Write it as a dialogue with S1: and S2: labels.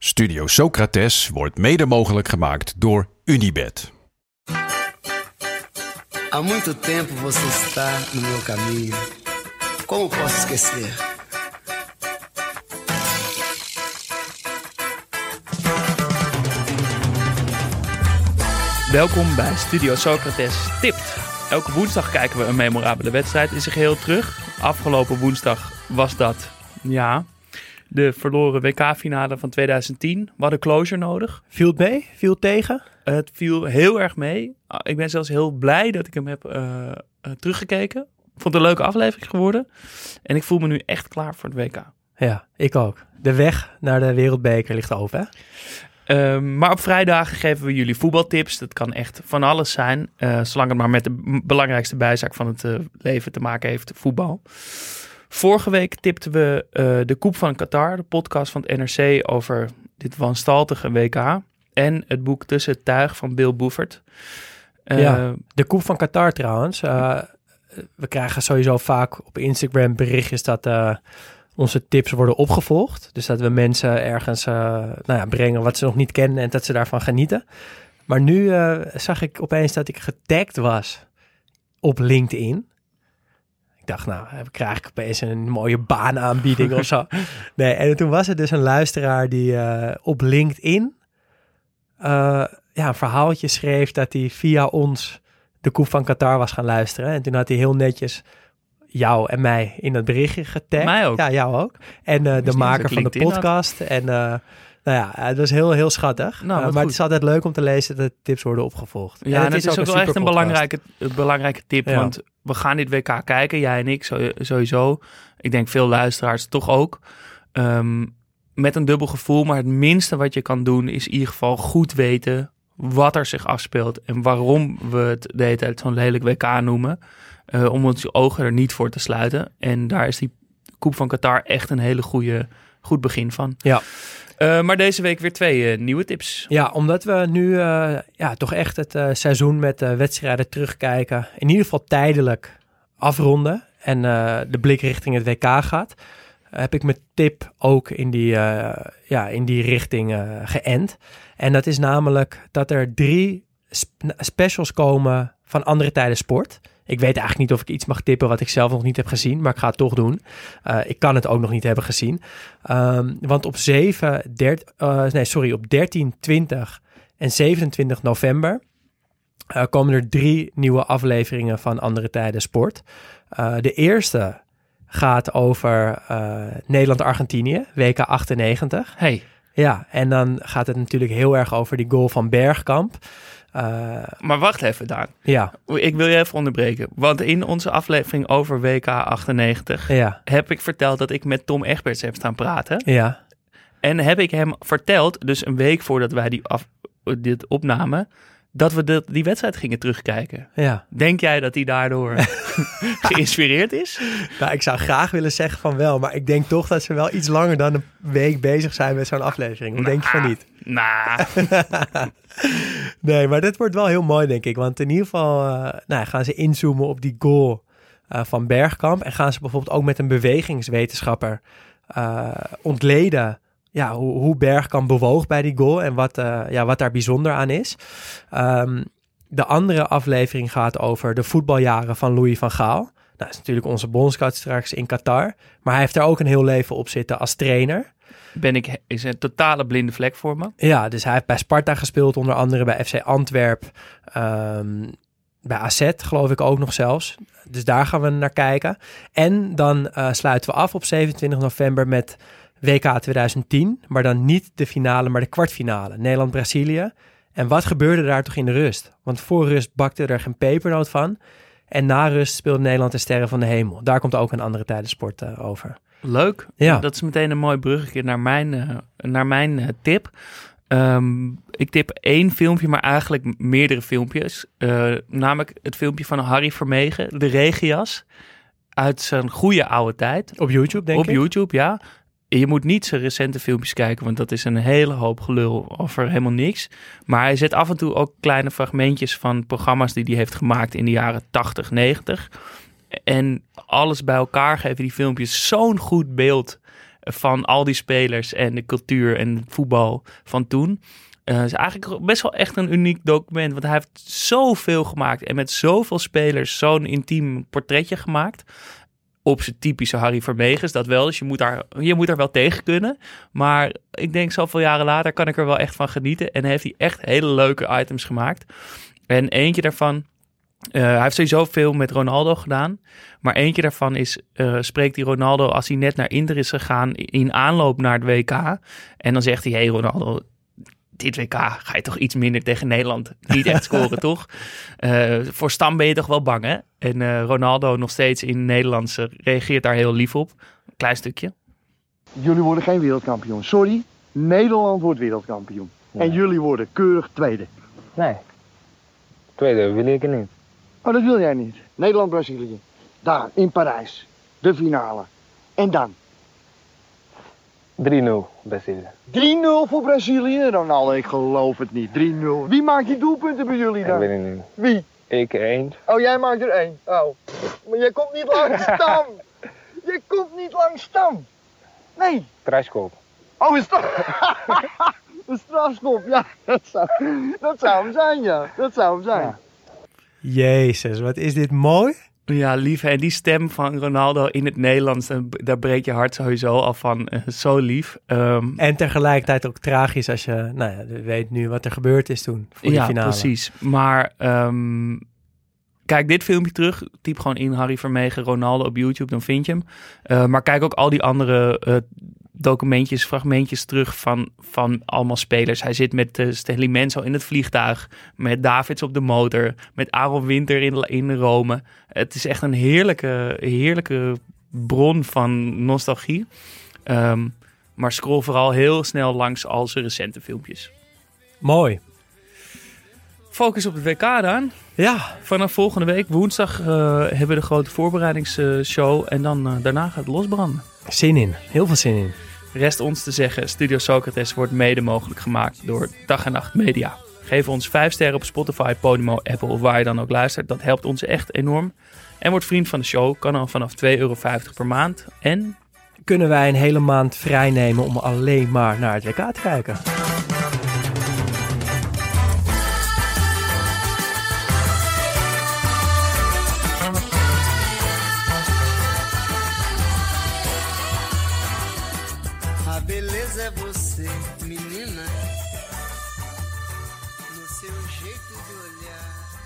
S1: Studio Socrates wordt mede mogelijk gemaakt door Unibed.
S2: Há muito tempo você está no meu caminho. Como posso esquecer?
S3: Welkom bij Studio Socrates Tipt. Elke woensdag kijken we een memorabele wedstrijd in zijn geheel terug. Afgelopen woensdag was dat, ja, de verloren WK-finale van 2010. We hadden closure nodig.
S4: Viel het mee? Viel het tegen?
S3: Het viel heel erg mee. Ah, Ik ben zelfs heel blij dat ik hem heb eh, eh, teruggekeken. Vond het een leuke aflevering geworden. En ik voel me nu echt klaar voor het WK.
S4: Ja, ik ook. De weg naar de wereldbeker ligt open, hè?
S3: Ehm, maar op vrijdagen geven we jullie voetbaltips. Dat kan echt van alles zijn. eh, zolang het maar met de belangrijkste bijzaak van het leven te maken heeft, voetbal. Vorige week tipten we eh, de Koep van Qatar, de podcast van het NRC over dit wanstaltige WK. En het boek Tussen Tuig van Bill Boefert. Eh.
S4: De koep van Qatar trouwens. eh, we krijgen sowieso vaak op Instagram berichtjes dat onze tips worden opgevolgd. Dus dat we mensen ergens nou ja, brengen wat ze nog niet kennen en dat ze daarvan genieten. Maar nu zag ik opeens dat ik getagd was op LinkedIn. Dacht, nou, krijg ik opeens een mooie baanaanbieding of zo. Nee, en toen was er dus een luisteraar die eh, op LinkedIn eh, ja, een verhaaltje schreef dat hij via ons de Koep van Qatar was gaan luisteren. En toen had hij heel netjes jou en mij in dat berichtje getagd.
S3: Mij ook.
S4: Ja, jou ook. En eh, de maker van de
S3: had.
S4: podcast. En eh, nou ja, het was heel, heel schattig.
S3: Nou,
S4: Eh, maar
S3: goed.
S4: het is altijd leuk om te lezen dat tips worden opgevolgd.
S3: Ja, en het is ook, wel echt een belangrijke, een belangrijke tip.
S4: Ja.
S3: Want we gaan dit WK kijken, jij en ik sowieso. Ik denk veel luisteraars toch ook. Ehm, met een dubbel gevoel. Maar het minste wat je kan doen is in ieder geval goed weten wat er zich afspeelt. En waarom we het de hele tijd zo'n lelijk WK noemen. eh, om onze ogen er niet voor te sluiten. En daar is die Koep van Qatar echt een hele goede, goed begin van.
S4: Ja.
S3: Eh, maar deze week weer twee eh, nieuwe tips.
S4: Ja, omdat we nu eh, ja, toch echt het seizoen met wedstrijden terugkijken. In ieder geval tijdelijk afronden. En de blik richting het WK gaat. Heb ik mijn tip ook in die, ja, in die richting geënt. En dat is namelijk dat er drie sp- specials komen van andere tijden sport. Ik weet eigenlijk niet of ik iets mag tippen wat ik zelf nog niet heb gezien, maar ik ga het toch doen. Eh, ik kan het ook nog niet hebben gezien. Ehm, want op 7, 13, eh, nee, sorry, op 13, 20 en 27 november eh, komen er drie nieuwe afleveringen van Andere Tijden Sport. De eerste gaat over Nederland-Argentinië, WK 98.
S3: Hey,
S4: Ja, en dan gaat het natuurlijk heel erg over die goal van Bergkamp. Eh,
S3: maar wacht even, Daan.
S4: ja,
S3: Ik wil je even onderbreken. Want in onze aflevering over WK 98
S4: ja,
S3: heb ik verteld dat ik met Tom Egberts heb staan praten.
S4: ja.
S3: En heb ik hem verteld, dus een week voordat wij die af, dit opnamen, dat we de, die wedstrijd gingen terugkijken.
S4: ja.
S3: Denk jij dat hij daardoor geïnspireerd is?
S4: Nou, ik zou graag willen zeggen van wel, maar ik denk toch dat ze wel iets langer dan een week bezig zijn met zo'n aflevering. Hoe denk je van niet?
S3: Nou,
S4: Nee, maar dit wordt wel heel mooi, denk ik. Want in ieder geval eh, nou, gaan ze inzoomen op die goal eh, van Bergkamp. En gaan ze bijvoorbeeld ook met een bewegingswetenschapper eh, ontleden ja, hoe, hoe Bergkamp bewoog bij die goal en wat, eh, ja, wat daar bijzonder aan is. Ehm, de andere aflevering gaat over de voetbaljaren van Louis van Gaal. Nou, dat is natuurlijk onze bondscoach straks in Qatar. Maar hij heeft daar ook een heel leven op zitten als trainer.
S3: ben ik, is een totale blinde vlek voor me.
S4: Ja, dus hij heeft bij Sparta gespeeld, onder andere bij FC Antwerp. ehm, bij AZ geloof ik ook nog zelfs. Dus daar gaan we naar kijken. En dan eh, sluiten we af op 27 november met WK 2010. Maar dan niet de finale, maar de kwartfinale. Nederland-Brazilië. En wat gebeurde daar toch in de rust? Want voor rust bakte er geen pepernoot van. En na rust speelde Nederland de Sterren van de Hemel. Daar komt ook een andere tijdensport eh, over.
S3: Leuk.
S4: Ja.
S3: Dat is meteen een mooi bruggetje naar mijn, eh, naar mijn eh, tip. Ehm, ik tip één filmpje, maar eigenlijk meerdere filmpjes. Namelijk het filmpje van Harry Vermegen, de regias. Uit zijn goede oude tijd.
S4: Op YouTube, denk
S3: op
S4: ik.
S3: YouTube, ja. Je moet niet zijn recente filmpjes kijken, want dat is een hele hoop gelul over helemaal niks. Maar hij zet af en toe ook kleine fragmentjes van programma's die hij heeft gemaakt in de jaren 80, 90. En alles bij elkaar geven die filmpjes zo'n goed beeld van al die spelers en de cultuur en voetbal van toen. Eh, Het is eigenlijk best wel echt een uniek document. Want hij heeft zoveel gemaakt. En met zoveel spelers zo'n intiem portretje gemaakt. Op zijn typische Harry Vermegens, dat wel. Dus je moet, daar, je moet daar wel tegen kunnen. Maar ik denk zoveel jaren later kan ik er wel echt van genieten. En heeft hij echt hele leuke items gemaakt. En eentje daarvan... eh, hij heeft sowieso veel met Ronaldo gedaan. Maar eentje daarvan is, eh, spreekt hij Ronaldo als hij net naar Inter is gegaan in aanloop naar het WK. En dan zegt hij, hey Ronaldo, dit WK ga je toch iets minder tegen Nederland niet echt scoren, toch? Eh, voor Stam ben je toch wel bang, hè? En eh, Ronaldo nog steeds in het Nederlands eh, reageert daar heel lief op. Klein stukje.
S5: Jullie worden geen wereldkampioen. Sorry, Nederland wordt wereldkampioen. En jullie worden keurig tweede.
S6: Nee. Tweede wil ik er niet.
S5: Oh, dat wil jij niet. Nederland-Brazilië. Daar, in Parijs. De finale. En dan?
S6: 3-0 Brazilië.
S5: 3-0 voor Brazilië. Ronaldo, ik geloof het niet. 3-0. Wie maakt die doelpunten bij jullie
S6: Ik
S5: dan?
S6: weet het niet.
S5: Wie?
S6: Ik één.
S5: Oh, jij maakt er één. Oh. Maar jij komt niet langs stam. Je komt niet langs stam. Nee.
S6: Kruiskop.
S5: Oh, een straf. een strafschop. Ja, dat zou, dat zou hem zijn, ja. Dat zou hem zijn.
S6: Ja.
S4: Jezus, wat is dit mooi.
S3: Ja, lief. En die stem van Ronaldo in het Nederlands, daar breekt je hart sowieso al van. Eh, zo lief. Ehm,
S4: En tegelijkertijd ook tragisch als je nou ja, weet nu wat er gebeurd is toen voor
S3: ja,
S4: finale.
S3: precies. Maar ehm, kijk dit filmpje terug. Typ gewoon in Harry Vermegen Ronaldo op YouTube, dan vind je hem. Eh, maar kijk ook al die andere eh, documentjes, fragmentjes terug van, van allemaal spelers. Hij zit met uh, Stanley Menzo in het vliegtuig, met Davids op de motor, met Aaron Winter in, in Rome. Het is echt een heerlijke, heerlijke bron van nostalgie. Ehm, maar scroll vooral heel snel langs al zijn recente filmpjes.
S4: Mooi.
S3: Focus op het WK dan.
S4: Ja,
S3: Vanaf volgende week, woensdag, eh, hebben we de grote voorbereidingsshow. En dan eh, daarna gaat het losbranden.
S4: zin in. Heel veel zin in.
S3: Rest ons te zeggen, Studio Socrates wordt mede mogelijk gemaakt door Dag en Nacht Media. Geef ons 5 sterren op Spotify, Podimo, Apple of waar je dan ook luistert. Dat helpt ons echt enorm. En word vriend van de show, kan al vanaf 2,50 euro per maand. En
S4: Kunnen wij een hele maand vrij nemen om alleen maar naar het WK te kijken?
S2: Seu jeito de olhar.